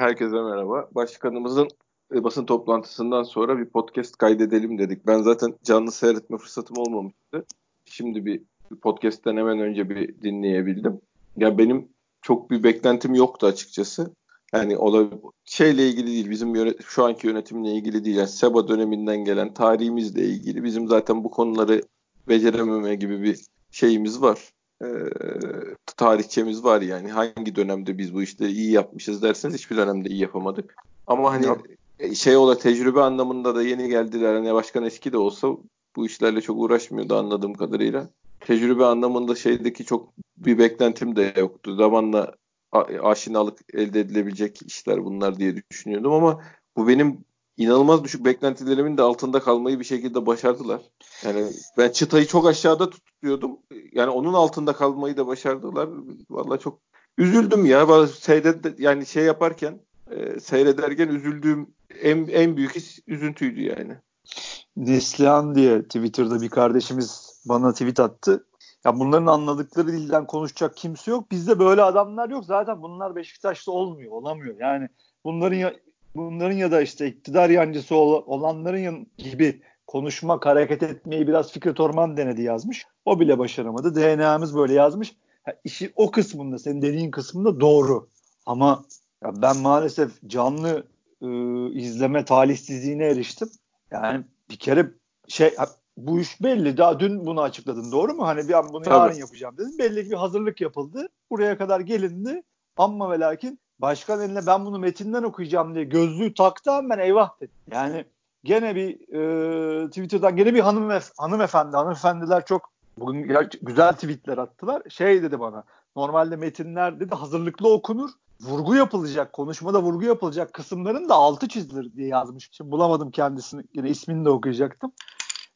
Herkese merhaba. Başkanımızın e, basın toplantısından sonra bir podcast kaydedelim dedik. Ben zaten canlı seyretme fırsatım olmamıştı. Şimdi bir podcast'ten hemen önce bir dinleyebildim. Ya benim çok bir beklentim yoktu açıkçası. Yani ola, şeyle ilgili değil, bizim yönet, şu anki yönetimle ilgili değil. Yani SEBA döneminden gelen tarihimizle ilgili bizim zaten bu konuları becerememe gibi bir şeyimiz var. Ee, tarihçemiz var yani. Hangi dönemde biz bu işte iyi yapmışız derseniz hiçbir dönemde iyi yapamadık. Ama hani Yok. E, şey ola tecrübe anlamında da yeni geldiler. Hani başkan eski de olsa bu işlerle çok uğraşmıyordu anladığım kadarıyla. Tecrübe anlamında şeydeki çok bir beklentim de yoktu. Zamanla aşinalık elde edilebilecek işler bunlar diye düşünüyordum ama bu benim inanılmaz düşük beklentilerimin de altında kalmayı bir şekilde başardılar. Yani ben çıtayı çok aşağıda tutuyordum. Yani onun altında kalmayı da başardılar. Vallahi çok üzüldüm ya. Seyret yani şey yaparken e, seyrederken üzüldüğüm en, en büyük his üzüntüydü yani. Neslihan diye Twitter'da bir kardeşimiz bana tweet attı. Ya bunların anladıkları dilden konuşacak kimse yok. Bizde böyle adamlar yok. Zaten bunlar Beşiktaş'ta olmuyor, olamıyor. Yani bunların ya, bunların ya da işte iktidar yancısı olanların gibi konuşmak, hareket etmeyi biraz Fikret Orman denedi yazmış. O bile başaramadı. DNA'mız böyle yazmış. Ha, işi o kısmında, senin dediğin kısmında doğru. Ama ya ben maalesef canlı e, izleme talihsizliğine eriştim. Yani bir kere şey bu iş belli. Daha dün bunu açıkladın doğru mu? Hani bir an bunu Tabii. yarın yapacağım dedim. Belli ki bir hazırlık yapıldı. Buraya kadar gelindi. Amma ve lakin başkan eline ben bunu metinden okuyacağım diye gözlüğü taktı ben eyvah dedim. Yani gene bir e, Twitter'dan gene bir hanım hanımefendi hanımefendiler çok bugün güzel tweetler attılar. Şey dedi bana normalde metinler dedi hazırlıklı okunur vurgu yapılacak, konuşmada vurgu yapılacak kısımların da altı çizilir diye yazmış. Şimdi bulamadım kendisini. Yine ismini de okuyacaktım.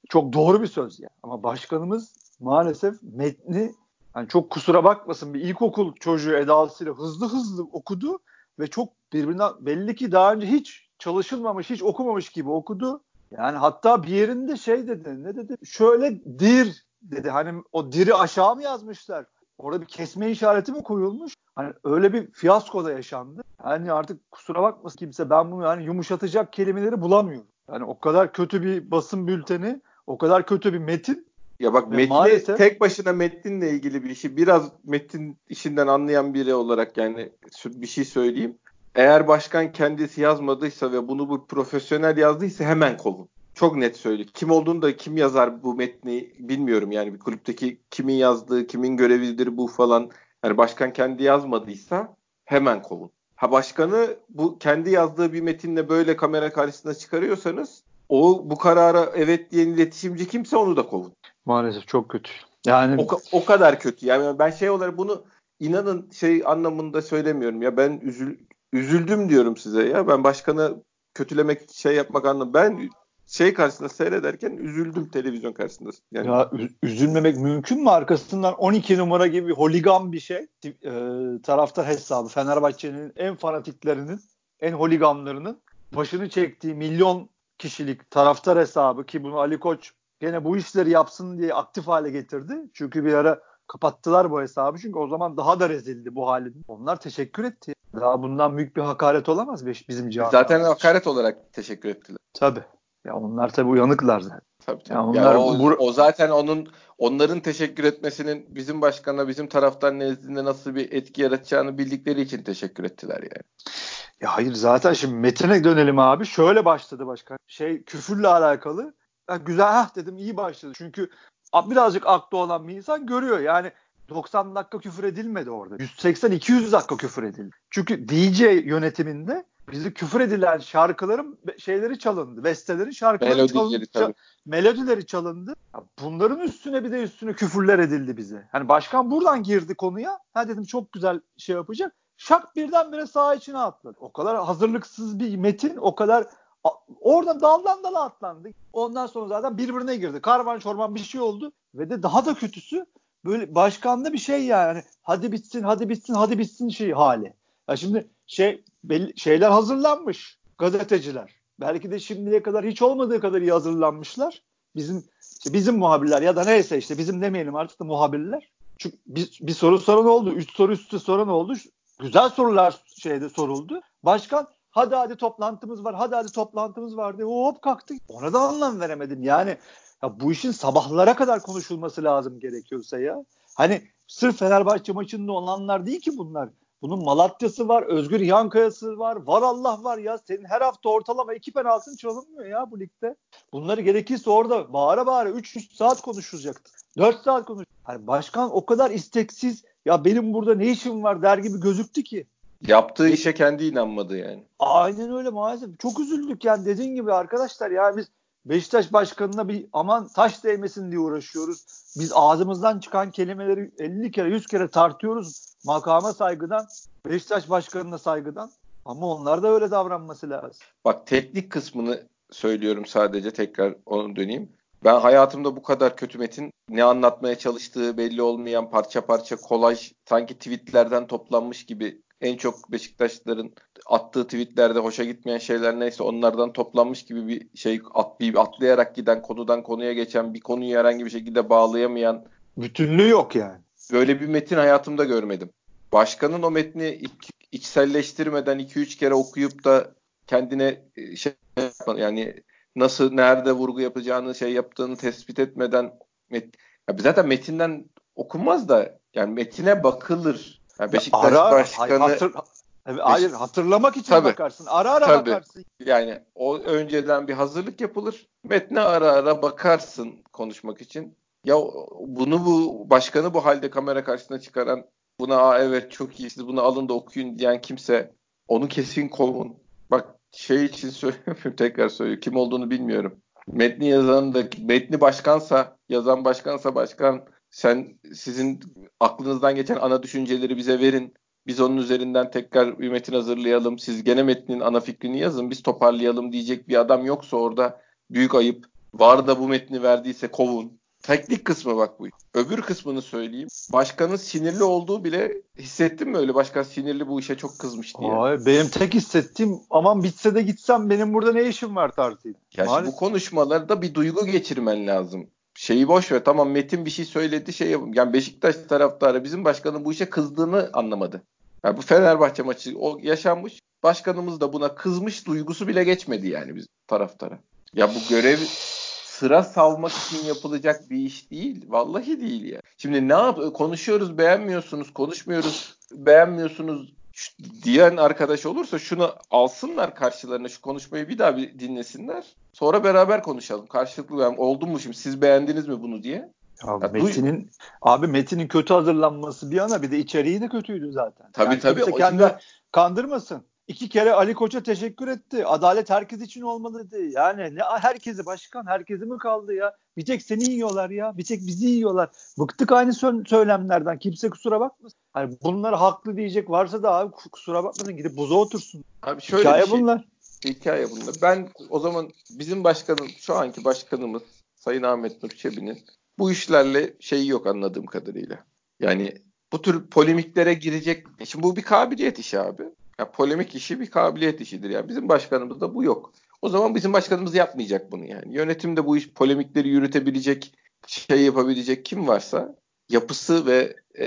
Çok doğru bir söz ya. Ama başkanımız maalesef metni yani çok kusura bakmasın bir ilkokul çocuğu edasıyla hızlı hızlı okudu ve çok birbirinden belli ki daha önce hiç çalışılmamış, hiç okumamış gibi okudu. Yani hatta bir yerinde şey dedi, ne dedi? Şöyle dir dedi. Hani o diri aşağı mı yazmışlar? Orada bir kesme işareti mi koyulmuş? Hani öyle bir fiyasko da yaşandı. Yani artık kusura bakmasın kimse ben bunu yani yumuşatacak kelimeleri bulamıyorum. Yani o kadar kötü bir basın bülteni, o kadar kötü bir metin. Ya bak metni maalesef... tek başına metninle ilgili bir işi biraz metin işinden anlayan biri olarak yani bir şey söyleyeyim. Eğer başkan kendisi yazmadıysa ve bunu bu profesyonel yazdıysa hemen kovun çok net söylüyor. Kim olduğunu da kim yazar bu metni bilmiyorum yani bir kulüpteki kimin yazdığı, kimin görevidir bu falan. Yani başkan kendi yazmadıysa hemen kovun. Ha başkanı bu kendi yazdığı bir metinle böyle kamera karşısına çıkarıyorsanız o bu karara evet diyen iletişimci kimse onu da kovun. Maalesef çok kötü. Yani o, o kadar kötü. Yani ben şey olarak bunu inanın şey anlamında söylemiyorum ya ben üzül, üzüldüm diyorum size ya. Ben başkanı kötülemek şey yapmak anlamında ben şey karşısında seyrederken üzüldüm televizyon karşısında. Yani. Ya üzülmemek mümkün mü? Arkasından 12 numara gibi holigan bir şey. E, taraftar hesabı. Fenerbahçe'nin en fanatiklerinin, en holiganlarının başını çektiği milyon kişilik taraftar hesabı ki bunu Ali Koç gene bu işleri yapsın diye aktif hale getirdi. Çünkü bir ara kapattılar bu hesabı çünkü o zaman daha da rezildi bu halin. Onlar teşekkür etti. Daha bundan büyük bir hakaret olamaz bizim camiamız. Zaten hakaret olarak teşekkür ettiler. Tabii. Ya onlar tabii uyanıklar zaten. Tabii, tabii. Ya onlar, ya o, bu... o zaten onun onların teşekkür etmesinin bizim başkana, bizim taraftar nezdinde nasıl bir etki yaratacağını bildikleri için teşekkür ettiler yani. Ya hayır zaten şimdi metine dönelim abi. Şöyle başladı başkan. Şey küfürle alakalı. Ya güzel ha dedim iyi başladı. Çünkü birazcık aklı olan bir insan görüyor. Yani 90 dakika küfür edilmedi orada. 180-200 dakika küfür edildi. Çünkü DJ yönetiminde bizi küfür edilen şarkıların şeyleri çalındı. Besteleri, şarkıları melodileri, çalındı. Tabii. Melodileri çalındı. Bunların üstüne bir de üstüne küfürler edildi bize. Hani başkan buradan girdi konuya. Ha dedim çok güzel şey yapacak. Şak birdenbire sağ içine atladı. O kadar hazırlıksız bir metin, o kadar oradan daldan dala atlandı. Ondan sonra zaten birbirine girdi. Karman çorman bir şey oldu ve de daha da kötüsü böyle başkanda bir şey yani. Hadi bitsin, hadi bitsin, hadi bitsin şey hali. Ya şimdi şey belli, şeyler hazırlanmış gazeteciler. Belki de şimdiye kadar hiç olmadığı kadar iyi hazırlanmışlar. Bizim işte bizim muhabirler ya da neyse işte bizim demeyelim artık da muhabirler. Çünkü bir, bir soru soran oldu. Üç soru üstü soran oldu. güzel sorular şeyde soruldu. Başkan hadi hadi toplantımız var, hadi hadi toplantımız var diye hop kalktı. Ona da anlam veremedim. Yani ya bu işin sabahlara kadar konuşulması lazım gerekiyorsa ya. Hani sırf Fenerbahçe maçında olanlar değil ki bunlar. Bunun Malatya'sı var, Özgür Yankaya'sı var, var Allah var ya. Senin her hafta ortalama iki penaltın çalınmıyor ya bu ligde. Bunları gerekirse orada bağıra bağıra 3 saat konuşulacaktı. 4 saat konuş. Hani başkan o kadar isteksiz ya benim burada ne işim var der gibi gözüktü ki. Yaptığı işe kendi inanmadı yani. Aynen öyle maalesef. Çok üzüldük yani dediğin gibi arkadaşlar ya biz Beşiktaş başkanına bir aman taş değmesin diye uğraşıyoruz. Biz ağzımızdan çıkan kelimeleri 50 kere 100 kere tartıyoruz. Makama saygıdan, Beşiktaş başkanına saygıdan. Ama onlar da öyle davranması lazım. Bak teknik kısmını söylüyorum sadece tekrar onu döneyim. Ben hayatımda bu kadar kötü metin ne anlatmaya çalıştığı belli olmayan parça parça kolaj sanki tweetlerden toplanmış gibi en çok Beşiktaşlıların attığı tweetlerde hoşa gitmeyen şeyler neyse onlardan toplanmış gibi bir şey atlayıp atlayarak giden konudan konuya geçen bir konuyu herhangi bir şekilde bağlayamayan bütünlüğü yok yani. Böyle bir metin hayatımda görmedim. Başkanın o metni iç, içselleştirmeden 2-3 kere okuyup da kendine e, şey yani nasıl nerede vurgu yapacağını şey yaptığını tespit etmeden met, ya zaten metinden okunmaz da yani metine bakılır. Yani Beşiktaş ara, başkanı hatır, hayır hatırlamak için tabii, bakarsın. Ara ara tabii. bakarsın. Yani o önceden bir hazırlık yapılır. Metne ara ara bakarsın konuşmak için. Ya bunu bu başkanı bu halde kamera karşısına çıkaran buna Aa, evet çok iyi siz bunu alın da okuyun diyen kimse onu kesin kovun. Bak şey için söylüyorum tekrar söylüyorum. Kim olduğunu bilmiyorum. Metni yazan da metni başkansa yazan başkansa başkan sen sizin aklınızdan geçen ana düşünceleri bize verin. Biz onun üzerinden tekrar bir metin hazırlayalım. Siz gene metnin ana fikrini yazın. Biz toparlayalım diyecek bir adam yoksa orada büyük ayıp. Var da bu metni verdiyse kovun. Teknik kısmı bak bu. Öbür kısmını söyleyeyim. Başkanın sinirli olduğu bile hissettin mi öyle? Başkan sinirli bu işe çok kızmış diye. Ay, benim tek hissettiğim aman bitse de gitsem benim burada ne işim var tarzıydı. Ya bu konuşmalarda bir duygu geçirmen lazım. Şeyi boş ver tamam Metin bir şey söyledi şey. Yani Beşiktaş taraftarı bizim başkanın bu işe kızdığını anlamadı. Yani bu Fenerbahçe maçı o yaşanmış. Başkanımız da buna kızmış duygusu bile geçmedi yani biz taraftara. Ya bu görev sıra savmak için yapılacak bir iş değil. Vallahi değil ya. Şimdi ne yap konuşuyoruz beğenmiyorsunuz, konuşmuyoruz beğenmiyorsunuz diyen arkadaş olursa şunu alsınlar karşılarına şu konuşmayı bir daha bir dinlesinler. Sonra beraber konuşalım. Karşılıklı yani oldu mu şimdi siz beğendiniz mi bunu diye. Abi, ya, Metin'in duy- abi Metin'in kötü hazırlanması bir yana bir de içeriği de kötüydü zaten. Tabii yani tabii. Kendini şimdi... kandırmasın. İki kere Ali Koç'a teşekkür etti. Adalet herkes için olmalı dedi. Yani ne herkesi başkan, herkesi mi kaldı ya? Bir tek seni yiyorlar ya. Bir tek bizi yiyorlar. Bıktık aynı sö- söylemlerden. Kimse kusura bakmasın. Hani bunlar haklı diyecek varsa da abi kusura bakmasın gidip buza otursun. Abi şöyle Hikaye bir şey, bunlar. Hikaye bunlar. Ben o zaman bizim başkanım, şu anki başkanımız Sayın Ahmet Nur Çebi'nin bu işlerle şeyi yok anladığım kadarıyla. Yani bu tür polemiklere girecek. Şimdi bu bir kabiliyet işi abi. Ya polemik işi bir kabiliyet işidir. Yani bizim başkanımızda bu yok. O zaman bizim başkanımız yapmayacak bunu yani. Yönetimde bu iş polemikleri yürütebilecek, şey yapabilecek kim varsa yapısı ve e,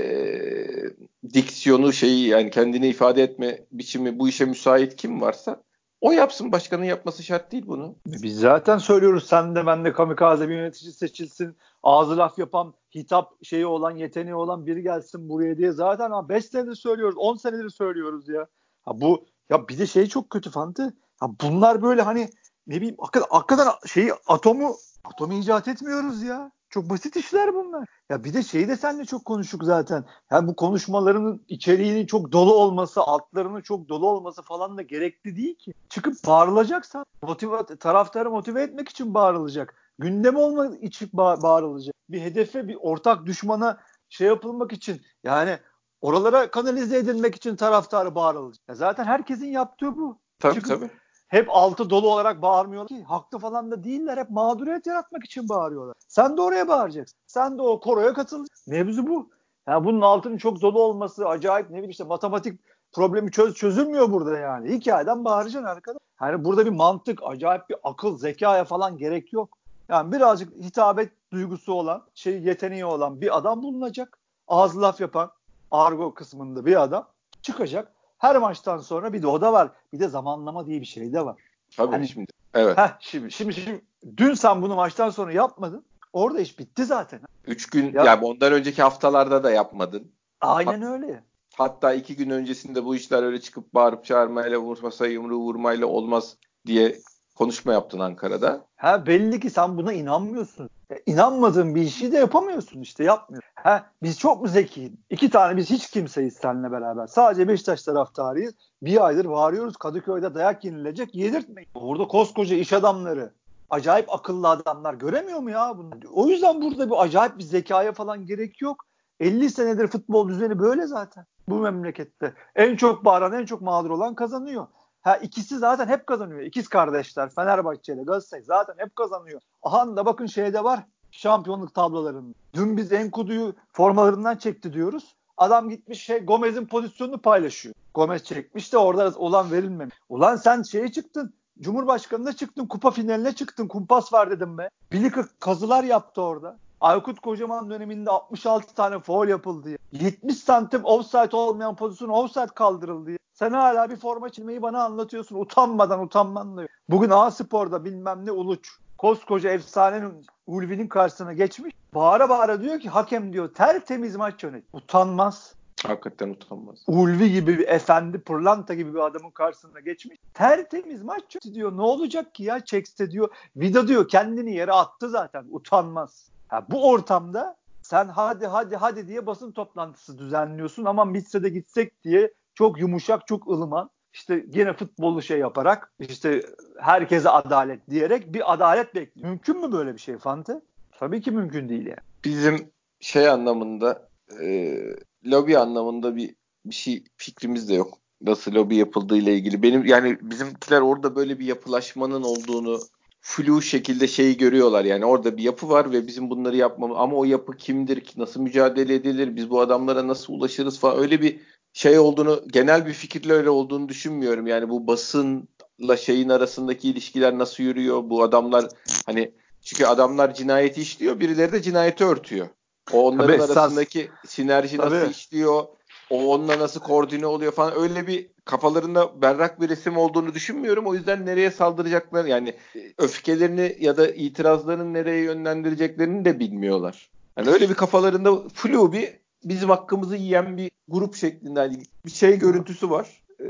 diksiyonu şeyi yani kendini ifade etme biçimi bu işe müsait kim varsa o yapsın başkanın yapması şart değil bunu. Biz zaten söylüyoruz sen de ben de kamikaze bir yönetici seçilsin. Ağzı laf yapan, hitap şeyi olan, yeteneği olan biri gelsin buraya diye zaten 5 senedir söylüyoruz, 10 senedir söylüyoruz ya. Ha bu ya bir de şey çok kötü Fante. Ha bunlar böyle hani ne bileyim hakikaten şeyi atomu atomu icat etmiyoruz ya. Çok basit işler bunlar. Ya bir de şeyi de seninle çok konuştuk zaten. Yani bu konuşmaların içeriğinin çok dolu olması, altlarının çok dolu olması falan da gerekli değil ki. Çıkıp bağırılacaksa motive, taraftarı motive etmek için bağırılacak. Gündem olmak için bağırılacak. Bir hedefe, bir ortak düşmana şey yapılmak için yani oralara kanalize edilmek için taraftarı bağırılacak. Ya zaten herkesin yaptığı bu. Tabii Çıkıp tabii. Hep altı dolu olarak bağırmıyorlar ki. Haklı falan da değiller. Hep mağduriyet yaratmak için bağırıyorlar. Sen de oraya bağıracaksın. Sen de o koroya katılacaksın. Mevzu bu. Yani bunun altının çok dolu olması acayip ne bileyim işte matematik problemi çöz çözülmüyor burada yani. Hikayeden bağıracaksın arkadaş. Yani burada bir mantık, acayip bir akıl, zekaya falan gerek yok. Yani birazcık hitabet duygusu olan, şey yeteneği olan bir adam bulunacak. Ağız laf yapan, argo kısmında bir adam çıkacak. Her maçtan sonra bir de o da var. Bir de zamanlama diye bir şey de var. Tabii hani, şimdi. Evet. Heh, şimdi, şimdi, şimdi dün sen bunu maçtan sonra yapmadın. Orada iş bitti zaten. Üç gün ya, yani ondan önceki haftalarda da yapmadın. Aynen Hat, öyle. Hatta iki gün öncesinde bu işler öyle çıkıp bağırıp çağırmayla vurmasa yumruğu vurmayla olmaz diye konuşma yaptın Ankara'da. Ha belli ki sen buna inanmıyorsun. Ya, inanmadığın bir işi de yapamıyorsun işte yapmıyorsun. Ha biz çok mu zekiyiz? İki tane biz hiç kimseyiz seninle beraber. Sadece Beşiktaş taraftarıyız. Bir aydır bağırıyoruz Kadıköy'de dayak yenilecek yedirtmeyin. Orada koskoca iş adamları acayip akıllı adamlar göremiyor mu ya bunu? O yüzden burada bir acayip bir zekaya falan gerek yok. 50 senedir futbol düzeni böyle zaten bu memlekette. En çok bağıran, en çok mağdur olan kazanıyor. Ha ikisi zaten hep kazanıyor. İkiz kardeşler Fenerbahçe ile Galatasaray zaten hep kazanıyor. Aha da bakın şeyde var şampiyonluk tablolarında. Dün biz Enkudu'yu formalarından çekti diyoruz. Adam gitmiş şey Gomez'in pozisyonunu paylaşıyor. Gomez çekmiş de orada olan verilmemiş. Ulan sen şeye çıktın. Cumhurbaşkanına çıktın, kupa finaline çıktın, kumpas var dedim be. Bilik kazılar yaptı orada. Aykut Kocaman döneminde 66 tane foul yapıldı. 70 santim offside olmayan pozisyon offside kaldırıldı. Sen hala bir forma çizmeyi bana anlatıyorsun. Utanmadan utanman diyor. Bugün A Spor'da bilmem ne uluç. Koskoca efsanenin Ulvi'nin karşısına geçmiş. Bağıra bağıra diyor ki hakem diyor tertemiz maç yönet. Utanmaz. Hakikaten utanmaz. Ulvi gibi bir efendi, pırlanta gibi bir adamın karşısına geçmiş. Tertemiz maç diyor. Ne olacak ki ya çekse diyor. Vida diyor kendini yere attı zaten. Utanmaz. Ha, bu ortamda sen hadi hadi hadi diye basın toplantısı düzenliyorsun ama bitse de gitsek diye çok yumuşak, çok ılıman işte yine futbolu şey yaparak işte herkese adalet diyerek bir adalet bekliyor. Mümkün mü böyle bir şey Fante? Tabii ki mümkün değil yani. Bizim şey anlamında e, lobi anlamında bir bir şey fikrimiz de yok. Nasıl lobi yapıldığı ile ilgili. Benim yani bizimkiler orada böyle bir yapılaşmanın olduğunu flu şekilde şeyi görüyorlar. Yani orada bir yapı var ve bizim bunları yapmamız ama o yapı kimdir ki nasıl mücadele edilir biz bu adamlara nasıl ulaşırız falan öyle bir şey olduğunu genel bir fikirle öyle olduğunu düşünmüyorum. Yani bu basınla şeyin arasındaki ilişkiler nasıl yürüyor? Bu adamlar hani çünkü adamlar cinayeti işliyor, birileri de cinayeti örtüyor. O onların Tabii, arasındaki esas. sinerji nasıl Tabii. işliyor? O onunla nasıl koordine oluyor falan öyle bir kafalarında berrak bir resim olduğunu düşünmüyorum. O yüzden nereye saldıracaklar yani öfkelerini ya da itirazlarını nereye yönlendireceklerini de bilmiyorlar. Yani öyle bir kafalarında flu bir bizim hakkımızı yiyen bir grup şeklinde yani bir şey görüntüsü var. Ee,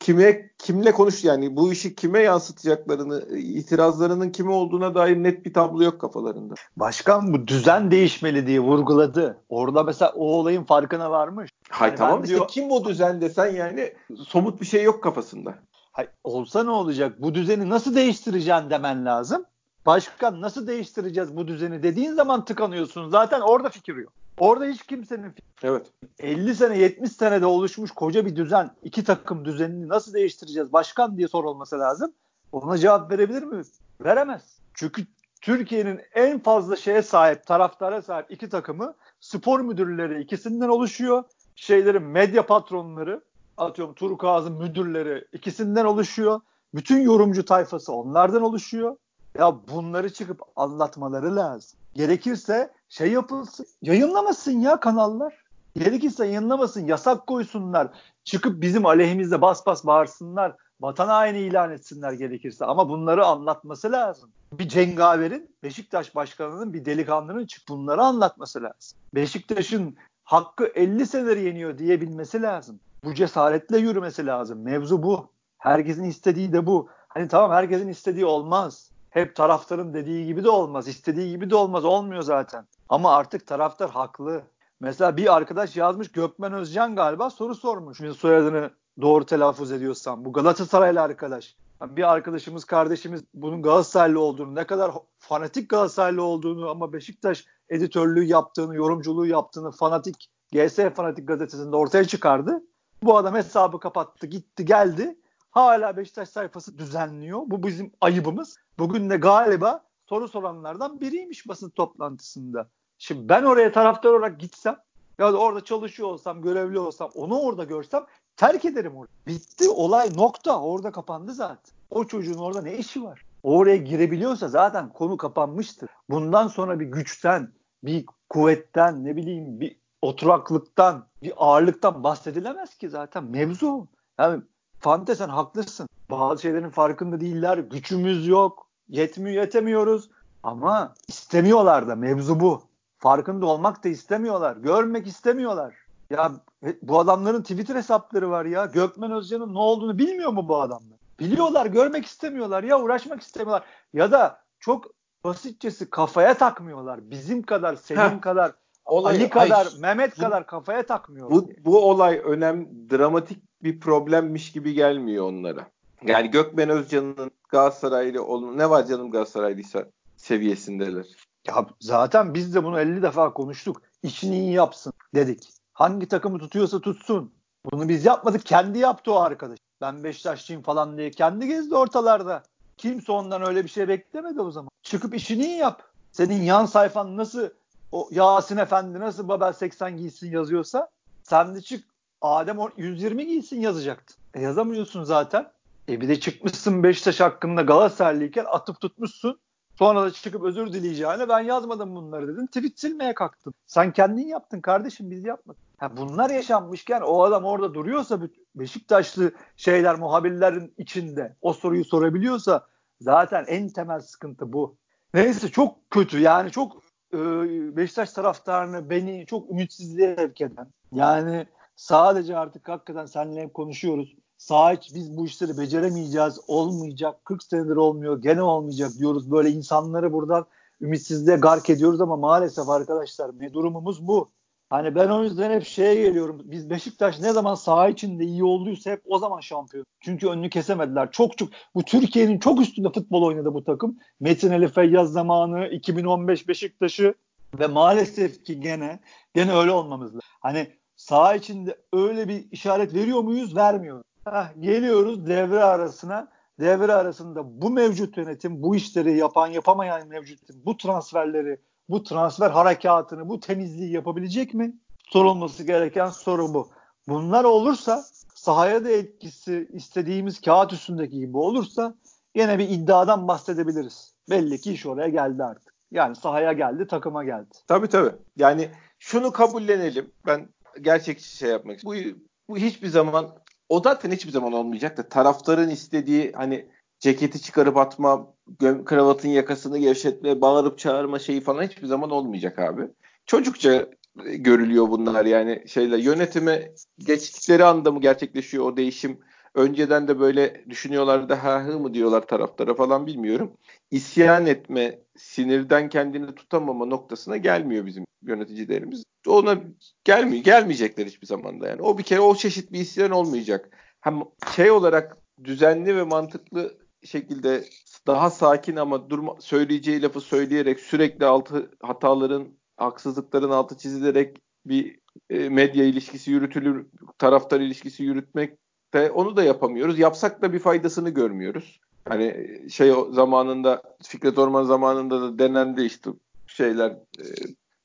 kime kimle konuş yani bu işi kime yansıtacaklarını, itirazlarının kime olduğuna dair net bir tablo yok kafalarında. Başkan bu düzen değişmeli diye vurguladı. Orada mesela o olayın farkına varmış. Hay yani tamam diyor, kim o düzen desen yani somut bir şey yok kafasında. Hay, olsa ne olacak? Bu düzeni nasıl değiştireceksin demen lazım. Başkan nasıl değiştireceğiz bu düzeni dediğin zaman tıkanıyorsun. Zaten orada fikir yok. Orada hiç kimsenin Evet. 50 sene 70 senede oluşmuş koca bir düzen, iki takım düzenini nasıl değiştireceğiz başkan diye sorulması lazım. Ona cevap verebilir mi? Veremez. Çünkü Türkiye'nin en fazla şeye sahip, taraftara sahip iki takımı spor müdürleri ikisinden oluşuyor. Şeylerin medya patronları, atıyorum Turkuaz'ın müdürleri ikisinden oluşuyor. Bütün yorumcu tayfası onlardan oluşuyor. Ya bunları çıkıp anlatmaları lazım. Gerekirse şey yapılsın. Yayınlamasın ya kanallar. Gerekirse yayınlamasın. Yasak koysunlar. Çıkıp bizim aleyhimizde bas bas bağırsınlar. Vatan haini ilan etsinler gerekirse. Ama bunları anlatması lazım. Bir cengaverin, Beşiktaş başkanının bir delikanlının çık bunları anlatması lazım. Beşiktaş'ın hakkı 50 senedir yeniyor diyebilmesi lazım. Bu cesaretle yürümesi lazım. Mevzu bu. Herkesin istediği de bu. Hani tamam herkesin istediği olmaz hep taraftarın dediği gibi de olmaz. istediği gibi de olmaz. Olmuyor zaten. Ama artık taraftar haklı. Mesela bir arkadaş yazmış Gökmen Özcan galiba soru sormuş. Bir soyadını doğru telaffuz ediyorsam. Bu Galatasaraylı arkadaş. Bir arkadaşımız, kardeşimiz bunun Galatasaraylı olduğunu, ne kadar fanatik Galatasaraylı olduğunu ama Beşiktaş editörlüğü yaptığını, yorumculuğu yaptığını fanatik GS Fanatik gazetesinde ortaya çıkardı. Bu adam hesabı kapattı, gitti, geldi. Hala Beşiktaş sayfası düzenliyor. Bu bizim ayıbımız. Bugün de galiba soru soranlardan biriymiş basın toplantısında. Şimdi ben oraya taraftar olarak gitsem ya da orada çalışıyor olsam, görevli olsam, onu orada görsem terk ederim orada. Bitti olay nokta. Orada kapandı zaten. O çocuğun orada ne işi var? Oraya girebiliyorsa zaten konu kapanmıştır. Bundan sonra bir güçten, bir kuvvetten, ne bileyim bir oturaklıktan, bir ağırlıktan bahsedilemez ki zaten. Mevzu. Yani Fante sen haklısın. Bazı şeylerin farkında değiller. Gücümüz yok. Yetmiyor, yetemiyoruz. Ama istemiyorlar da mevzu bu. Farkında olmak da istemiyorlar. Görmek istemiyorlar. Ya bu adamların Twitter hesapları var ya. Gökmen Özcan'ın ne olduğunu bilmiyor mu bu adamlar? Biliyorlar, görmek istemiyorlar ya uğraşmak istemiyorlar. Ya da çok basitçesi kafaya takmıyorlar. Bizim kadar, senin Heh. kadar, olay, Ali kadar, ay, Mehmet bu, kadar kafaya takmıyorlar. Bu, bu olay önem dramatik bir problemmiş gibi gelmiyor onlara. Yani Gökmen Özcan'ın Galatasaraylı olun ne var canım Galatasaraylıysa seviyesindeler. Ya zaten biz de bunu 50 defa konuştuk. İşini iyi yapsın dedik. Hangi takımı tutuyorsa tutsun. Bunu biz yapmadık. Kendi yaptı o arkadaş. Ben Beşiktaşçıyım falan diye kendi gezdi ortalarda. Kimse ondan öyle bir şey beklemedi o zaman. Çıkıp işini iyi yap. Senin yan sayfan nasıl o Yasin Efendi nasıl Babel 80 giysin yazıyorsa sen de çık Adem 120 giysin yazacaktın. E yazamıyorsun zaten. E bir de çıkmışsın Beşiktaş hakkında Galatasaraylıyken atıp tutmuşsun. Sonra da çıkıp özür dileyeceğine ben yazmadım bunları dedin. Tweet silmeye kalktın. Sen kendin yaptın kardeşim biz yapmadık. Ha bunlar yaşanmışken o adam orada duruyorsa Beşiktaşlı şeyler muhabirlerin içinde o soruyu sorabiliyorsa zaten en temel sıkıntı bu. Neyse çok kötü yani çok Beşiktaş taraftarını beni çok ümitsizliğe sevk eden yani sadece artık hakikaten seninle hep konuşuyoruz sağ iç biz bu işleri beceremeyeceğiz, olmayacak, 40 senedir olmuyor, gene olmayacak diyoruz. Böyle insanları buradan ümitsizliğe gark ediyoruz ama maalesef arkadaşlar ne durumumuz bu. Hani ben o yüzden hep şeye geliyorum. Biz Beşiktaş ne zaman saha içinde iyi olduysa hep o zaman şampiyon. Çünkü önünü kesemediler. Çok çok bu Türkiye'nin çok üstünde futbol oynadı bu takım. Metin Ali Feyyaz zamanı, 2015 Beşiktaş'ı ve maalesef ki gene gene öyle olmamız lazım. Hani saha içinde öyle bir işaret veriyor muyuz? Vermiyoruz. Heh, geliyoruz devre arasına. Devre arasında bu mevcut yönetim, bu işleri yapan yapamayan mevcut yönetim, bu transferleri, bu transfer harekatını, bu temizliği yapabilecek mi? Sorulması gereken soru bu. Bunlar olursa sahaya da etkisi istediğimiz kağıt üstündeki gibi olursa yine bir iddiadan bahsedebiliriz. Belli ki iş oraya geldi artık. Yani sahaya geldi, takıma geldi. Tabii tabii. Yani şunu kabullenelim. Ben gerçekçi şey yapmak. Bu, bu hiçbir zaman o zaten hiçbir zaman olmayacak da taraftarın istediği hani ceketi çıkarıp atma, kravatın yakasını gevşetme, bağırıp çağırma şeyi falan hiçbir zaman olmayacak abi. Çocukça görülüyor bunlar yani şeyler yönetime geçtikleri anda mı gerçekleşiyor o değişim önceden de böyle düşünüyorlar da ha hı mı diyorlar taraftara falan bilmiyorum. İsyan etme, sinirden kendini tutamama noktasına gelmiyor bizim yöneticilerimiz. Ona gelmiyor, gelmeyecekler hiçbir zaman da yani. O bir kere o çeşit bir isyan olmayacak. Hem şey olarak düzenli ve mantıklı şekilde daha sakin ama durma, söyleyeceği lafı söyleyerek sürekli altı hataların, haksızlıkların altı çizilerek bir e, medya ilişkisi yürütülür, taraftar ilişkisi yürütmek de onu da yapamıyoruz. Yapsak da bir faydasını görmüyoruz. Hani şey zamanında Fikret Orman zamanında da denendi işte şeyler e,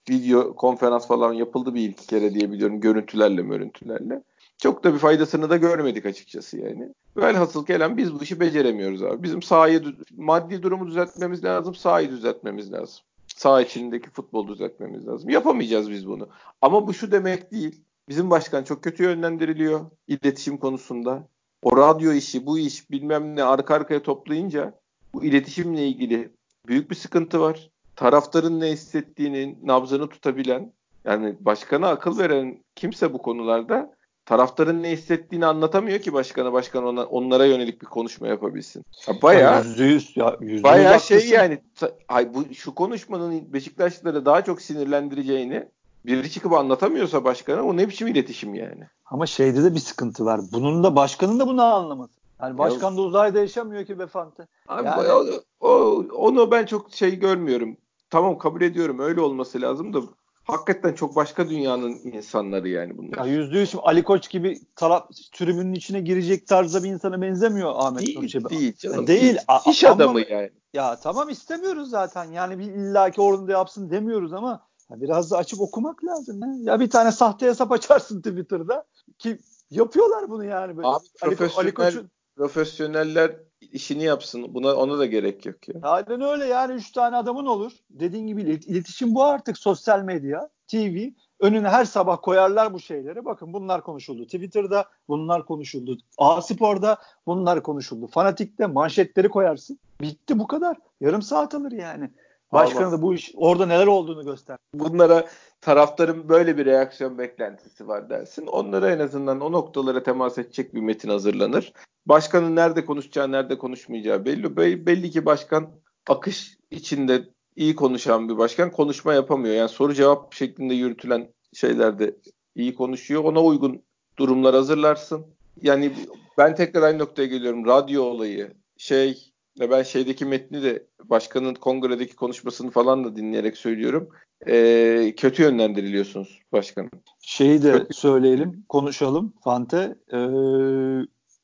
video konferans falan yapıldı bir iki kere diye biliyorum görüntülerle görüntülerle. Çok da bir faydasını da görmedik açıkçası yani. Velhasıl kelam biz bu işi beceremiyoruz abi. Bizim sahayı maddi durumu düzeltmemiz lazım, sahayı düzeltmemiz lazım. Sağ içindeki futbol düzeltmemiz lazım. Yapamayacağız biz bunu. Ama bu şu demek değil. Bizim başkan çok kötü yönlendiriliyor iletişim konusunda. O radyo işi, bu iş bilmem ne arka arkaya toplayınca bu iletişimle ilgili büyük bir sıkıntı var. Taraftarın ne hissettiğinin nabzını tutabilen yani başkana akıl veren kimse bu konularda taraftarın ne hissettiğini anlatamıyor ki başkana başkan ona, onlara yönelik bir konuşma yapabilsin. Ya bayağı yüzde yüz ya yüzde bayağı şey yani ay bu şu konuşmanın Beşiktaşlıları daha çok sinirlendireceğini biri çıkıp anlatamıyorsa başkana o ne biçim iletişim yani. Ama şeyde de bir sıkıntı var. Bunun da başkanın da bunu anlamadı. Yani başkan da uzayda yaşamıyor ki Befante. Abi yani... o, o, onu ben çok şey görmüyorum. Tamam kabul ediyorum öyle olması lazım da hakikaten çok başka dünyanın insanları yani bunlar. Ya yüzde yüz Ali Koç gibi taraf tribünün içine girecek tarzda bir insana benzemiyor Ahmet değil, Nurçebi. Değil canım. Değil. değil. İş adamı yani. Ya tamam istemiyoruz zaten. Yani bir illaki orada yapsın demiyoruz ama biraz da açıp okumak lazım. Ya. ya bir tane sahte hesap açarsın Twitter'da ki yapıyorlar bunu yani. Böyle. Abi profesyonel, Ali Koç'un profesyoneller işini yapsın. Buna ona da gerek yok ya. Aynen öyle yani üç tane adamın olur. Dediğin gibi iletişim bu artık sosyal medya, TV. Önüne her sabah koyarlar bu şeyleri. Bakın bunlar konuşuldu. Twitter'da bunlar konuşuldu. A Spor'da bunlar konuşuldu. Fanatik'te manşetleri koyarsın. Bitti bu kadar. Yarım saat alır yani. Başkanı da bu iş orada neler olduğunu göster. Bunlara taraftarın böyle bir reaksiyon beklentisi var dersin. Onlara en azından o noktalara temas edecek bir metin hazırlanır. Başkanın nerede konuşacağı, nerede konuşmayacağı belli. Belli ki başkan akış içinde iyi konuşan bir başkan konuşma yapamıyor. Yani soru cevap şeklinde yürütülen şeylerde iyi konuşuyor. Ona uygun durumlar hazırlarsın. Yani ben tekrar aynı noktaya geliyorum. Radyo olayı, şey ve ben şeydeki metni de başkanın kongredeki konuşmasını falan da dinleyerek söylüyorum. Ee, kötü yönlendiriliyorsunuz başkanım. Şeyi de kötü. söyleyelim, konuşalım Fante. Ee,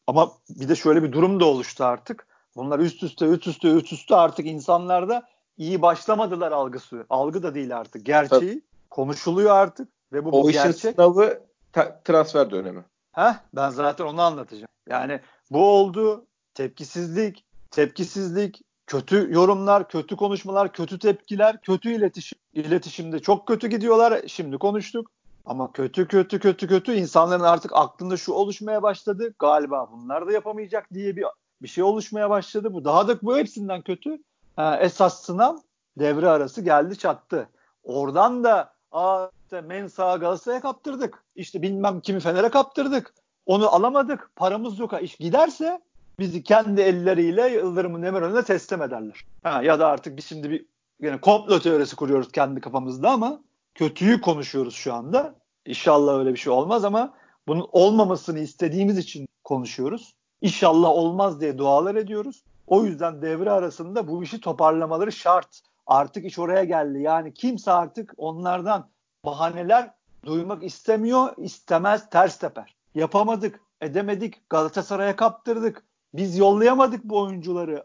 ama bir de şöyle bir durum da oluştu artık. Bunlar üst üste, üst üste, üst üste artık insanlarda iyi başlamadılar algısı. Algı da değil artık. Gerçeği Tabii. konuşuluyor artık ve bu, o bu işin gerçek. sınavı ta- transfer dönemi. Heh, ben zaten onu anlatacağım. Yani bu oldu. Tepkisizlik, tepkisizlik, kötü yorumlar, kötü konuşmalar, kötü tepkiler, kötü iletişim. İletişimde çok kötü gidiyorlar. Şimdi konuştuk. Ama kötü kötü kötü kötü insanların artık aklında şu oluşmaya başladı. Galiba bunlar da yapamayacak diye bir bir şey oluşmaya başladı. Bu daha da bu hepsinden kötü. Ha, esas sınav devre arası geldi çattı. Oradan da aa işte Mensa Galatasaray'a kaptırdık. İşte bilmem kimi Fener'e kaptırdık. Onu alamadık. Paramız yok. İş giderse bizi kendi elleriyle Yıldırım'ın Demirören'e teslim ederler. Ha, ya da artık biz şimdi bir yani komplo teorisi kuruyoruz kendi kafamızda ama kötüyü konuşuyoruz şu anda. İnşallah öyle bir şey olmaz ama bunun olmamasını istediğimiz için konuşuyoruz. İnşallah olmaz diye dualar ediyoruz. O yüzden devre arasında bu işi toparlamaları şart. Artık iş oraya geldi. Yani kimse artık onlardan bahaneler duymak istemiyor, istemez, ters teper. Yapamadık, edemedik, Galatasaray'a kaptırdık. Biz yollayamadık bu oyuncuları.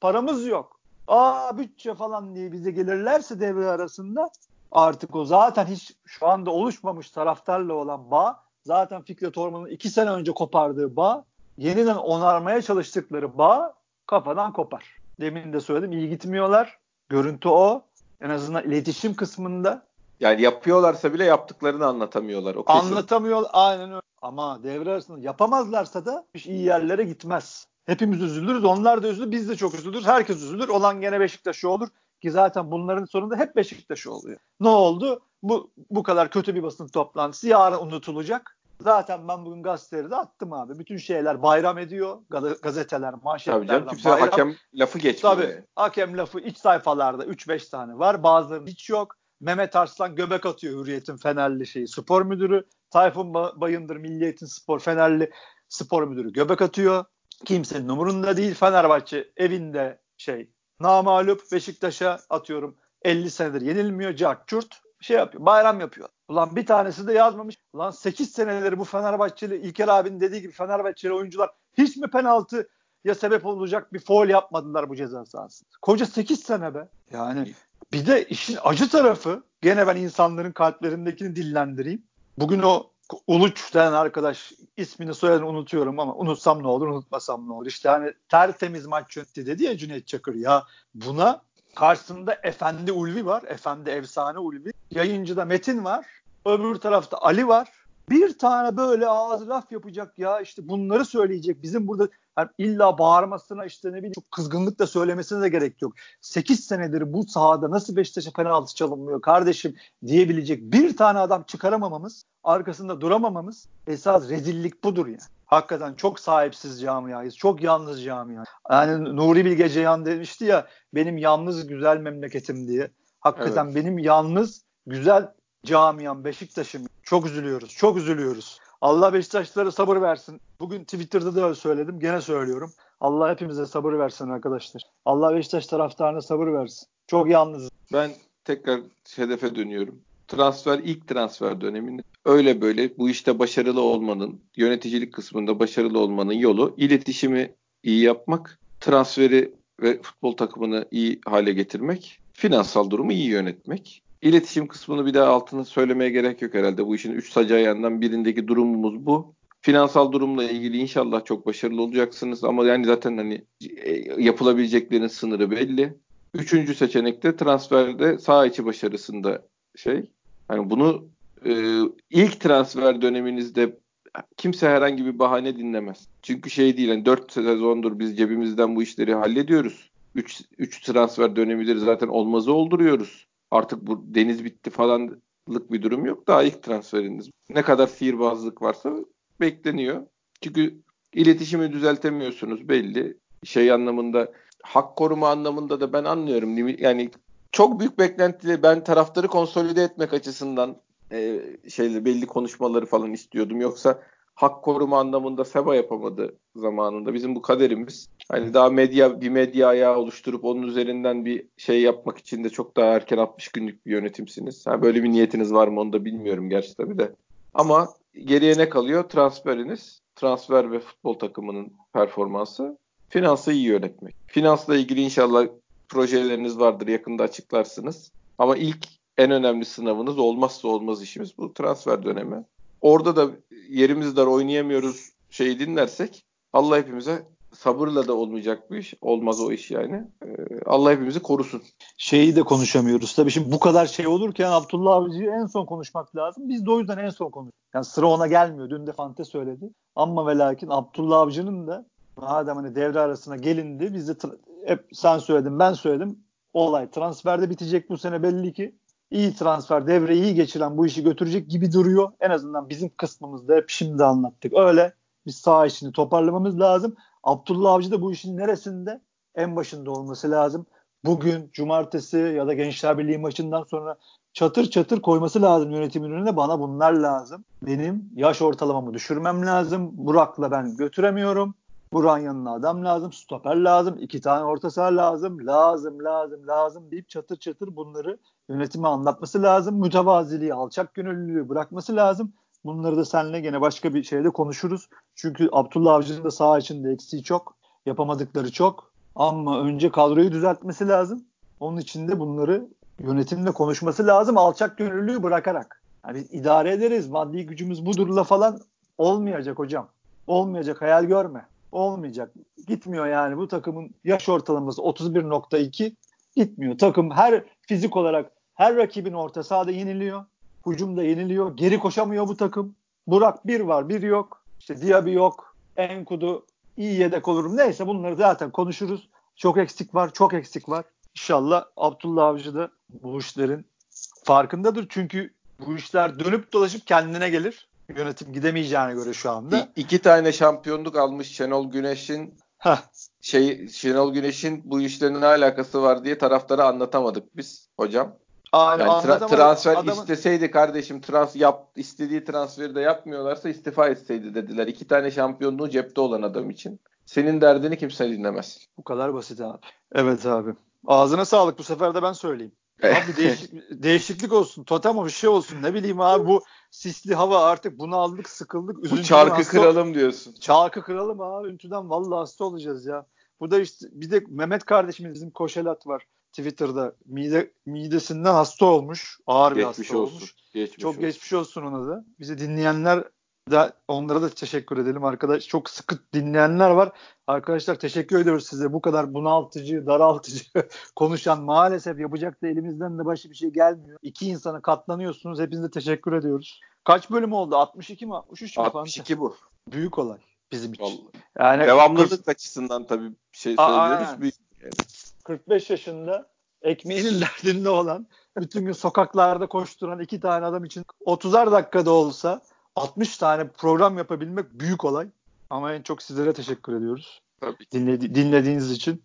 Paramız yok. Aa bütçe falan diye bize gelirlerse devre arasında artık o zaten hiç şu anda oluşmamış taraftarla olan bağ zaten Fikret Orman'ın iki sene önce kopardığı bağ yeniden onarmaya çalıştıkları bağ kafadan kopar. Demin de söyledim iyi gitmiyorlar. Görüntü o. En azından iletişim kısmında. Yani yapıyorlarsa bile yaptıklarını anlatamıyorlar. O Anlatamıyor aynen öyle. Ama devre arasında yapamazlarsa da iş iyi yerlere gitmez. Hepimiz üzülürüz. Onlar da üzülür. Biz de çok üzülürüz. Herkes üzülür. Olan gene Beşiktaş'ı olur. Ki zaten bunların sonunda hep Beşiktaş'ı oluyor. Ne oldu? Bu bu kadar kötü bir basın toplantısı yarın unutulacak. Zaten ben bugün gazeteleri de attım abi. Bütün şeyler bayram ediyor. Gazeteler, manşetler. Tabii canım kimse bayram. hakem lafı geçmiyor. Tabii. Hakem lafı iç sayfalarda 3-5 tane var. Bazılarının hiç yok. Mehmet Arslan göbek atıyor Hürriyet'in Fenerli şeyi spor müdürü. Tayfun Bayındır Milliyet'in spor Fenerli spor müdürü göbek atıyor. Kimsenin umurunda değil. Fenerbahçe evinde şey namalup Beşiktaş'a atıyorum 50 senedir yenilmiyor. Cart şey yapıyor. Bayram yapıyor. Ulan bir tanesi de yazmamış. Ulan 8 seneleri bu Fenerbahçeli İlker abinin dediği gibi Fenerbahçeli oyuncular hiç mi penaltı ya sebep olacak bir foul yapmadılar bu ceza sahasında. Koca 8 sene be. Yani bir de işin acı tarafı gene ben insanların kalplerindekini dillendireyim. Bugün o Uluç denen arkadaş ismini soyadını unutuyorum ama unutsam ne olur unutmasam ne olur. İşte hani tertemiz maç yönetti dedi ya Cüneyt Çakır ya buna karşısında Efendi Ulvi var. Efendi Efsane Ulvi. Yayıncıda Metin var. Öbür tarafta Ali var. Bir tane böyle ağız laf yapacak ya işte bunları söyleyecek. Bizim burada yani illa bağırmasına işte ne bileyim çok kızgınlıkla söylemesine de gerek yok. 8 senedir bu sahada nasıl Beşiktaş'a penaltı çalınmıyor kardeşim diyebilecek bir tane adam çıkaramamamız, arkasında duramamamız esas rezillik budur yani. Hakikaten çok sahipsiz camiayız. Çok yalnız camia. Yani Nuri Bilge Ceyhan demişti ya benim yalnız güzel memleketim diye. Hakikaten evet. benim yalnız güzel camiam Beşiktaş'ım. Çok üzülüyoruz. Çok üzülüyoruz. Allah Beşiktaşlılara sabır versin. Bugün Twitter'da da söyledim. Gene söylüyorum. Allah hepimize sabır versin arkadaşlar. Allah Beşiktaş taraftarına sabır versin. Çok yalnız. Ben tekrar hedefe dönüyorum. Transfer ilk transfer döneminde öyle böyle bu işte başarılı olmanın, yöneticilik kısmında başarılı olmanın yolu iletişimi iyi yapmak, transferi ve futbol takımını iyi hale getirmek, finansal durumu iyi yönetmek. İletişim kısmını bir daha altını söylemeye gerek yok herhalde. Bu işin üç sacı ayağından birindeki durumumuz bu. Finansal durumla ilgili inşallah çok başarılı olacaksınız ama yani zaten hani e, yapılabileceklerin sınırı belli. Üçüncü seçenekte transferde sağ içi başarısında şey. Hani bunu e, ilk transfer döneminizde kimse herhangi bir bahane dinlemez. Çünkü şey değil yani 4 sezondur biz cebimizden bu işleri hallediyoruz. 3 3 transfer dönemidir zaten olmazı olduruyoruz. Artık bu deniz bitti falanlık bir durum yok. Daha ilk transferiniz. Ne kadar sihirbazlık varsa bekleniyor. Çünkü iletişimi düzeltemiyorsunuz belli. Şey anlamında hak koruma anlamında da ben anlıyorum. Yani çok büyük beklentiyle ben taraftarı konsolide etmek açısından e, şeyle belli konuşmaları falan istiyordum. Yoksa hak koruma anlamında SEBA yapamadı zamanında. Bizim bu kaderimiz. Hani daha medya bir medya ayağı oluşturup onun üzerinden bir şey yapmak için de çok daha erken 60 günlük bir yönetimsiniz. Ha, böyle bir niyetiniz var mı onu da bilmiyorum gerçi tabii de. Ama geriye ne kalıyor? Transferiniz. Transfer ve futbol takımının performansı. Finansı iyi yönetmek. Finansla ilgili inşallah projeleriniz vardır. Yakında açıklarsınız. Ama ilk en önemli sınavınız olmazsa olmaz işimiz bu transfer dönemi. Orada da yerimiz dar oynayamıyoruz şeyi dinlersek Allah hepimize sabırla da olmayacak bir iş. Olmaz o iş yani. Ee, Allah hepimizi korusun. Şeyi de konuşamıyoruz. Tabii şimdi bu kadar şey olurken Abdullah Avcı'yı en son konuşmak lazım. Biz de o yüzden en son konuş. Yani sıra ona gelmiyor. Dün de Fante söyledi. Ama ve lakin Abdullah Avcı'nın da madem hani devre arasına gelindi biz de hep sen söyledin ben söyledim. Olay transferde bitecek bu sene belli ki iyi transfer devre iyi geçiren bu işi götürecek gibi duruyor. En azından bizim kısmımızda hep şimdi anlattık. Öyle biz sağ işini toparlamamız lazım. Abdullah Avcı da bu işin neresinde? En başında olması lazım. Bugün cumartesi ya da Gençler Birliği maçından sonra çatır çatır koyması lazım yönetimin önüne. Bana bunlar lazım. Benim yaş ortalamamı düşürmem lazım. Burak'la ben götüremiyorum. Buran yanına adam lazım, stoper lazım, iki tane orta saha lazım, lazım, lazım, lazım deyip çatır çatır bunları yönetime anlatması lazım. Mütevaziliği, alçak gönüllülüğü bırakması lazım. Bunları da seninle gene başka bir şeyde konuşuruz. Çünkü Abdullah Avcı'nın da saha içinde eksiği çok. Yapamadıkları çok. Ama önce kadroyu düzeltmesi lazım. Onun için de bunları yönetimle konuşması lazım. Alçak gönüllülüğü bırakarak. Yani biz idare ederiz. Maddi gücümüz budurla falan olmayacak hocam. Olmayacak. Hayal görme. Olmayacak. Gitmiyor yani. Bu takımın yaş ortalaması 31.2 gitmiyor. Takım her fizik olarak her rakibin orta sahada yeniliyor. Hücumda yeniliyor. Geri koşamıyor bu takım. Burak bir var bir yok. İşte Diaby yok. Enkudu iyi yedek olurum. Neyse bunları zaten konuşuruz. Çok eksik var. Çok eksik var. İnşallah Abdullah Avcı da bu işlerin farkındadır. Çünkü bu işler dönüp dolaşıp kendine gelir. Yönetim gidemeyeceğine göre şu anda. İ- iki tane şampiyonluk almış Şenol Güneş'in Heh. şey Şenol Güneş'in bu işlerin ne alakası var diye taraflara anlatamadık biz hocam. Aynen, yani tra- transfer adamın... isteseydi kardeşim trans yap istediği transferi de yapmıyorlarsa istifa etseydi dediler. İki tane şampiyonluğu cepte olan adam için. Senin derdini kimse dinlemez. Bu kadar basit abi. Evet abi. Ağzına sağlık bu sefer de ben söyleyeyim. Abi değişik, değişiklik olsun. Totem bir şey olsun. Ne bileyim abi bu sisli hava artık bunu aldık sıkıldık. Bu çarkı hasta... kıralım diyorsun. Çarkı kıralım abi. Üntüden vallahi hasta olacağız ya. Bu da işte bir de Mehmet kardeşimiz bizim Koşelat var. Twitter'da mide midesinden hasta olmuş. Ağır geçmiş bir hasta olsun. olmuş. Geçmiş Çok olsun. geçmiş olsun ona da. Bizi dinleyenler de onlara da teşekkür edelim arkadaş. Çok sıkı dinleyenler var. Arkadaşlar teşekkür ediyoruz size. Bu kadar bunaltıcı, daraltıcı konuşan maalesef yapacak da elimizden de başka bir şey gelmiyor. İki insana katlanıyorsunuz. Hepinize teşekkür ediyoruz. Kaç bölüm oldu? 62 mi? 63 mi? 62 bu. Büyük olay bizim için. Vallahi. Yani devamlılık 40... açısından tabii şey söylüyoruz. Aa, büyük. 45 yaşında ekmeğinin derdinde olan bütün gün sokaklarda koşturan iki tane adam için 30'ar dakikada olsa 60 tane program yapabilmek büyük olay. Ama en çok sizlere teşekkür ediyoruz. Tabii. Dinledi, dinlediğiniz için.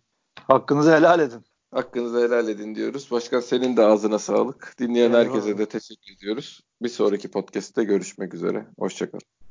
Hakkınızı helal edin. Hakkınızı helal edin diyoruz. Başkan senin de ağzına sağlık. Dinleyen herkese de teşekkür ediyoruz. Bir sonraki podcast'te görüşmek üzere. Hoşçakalın.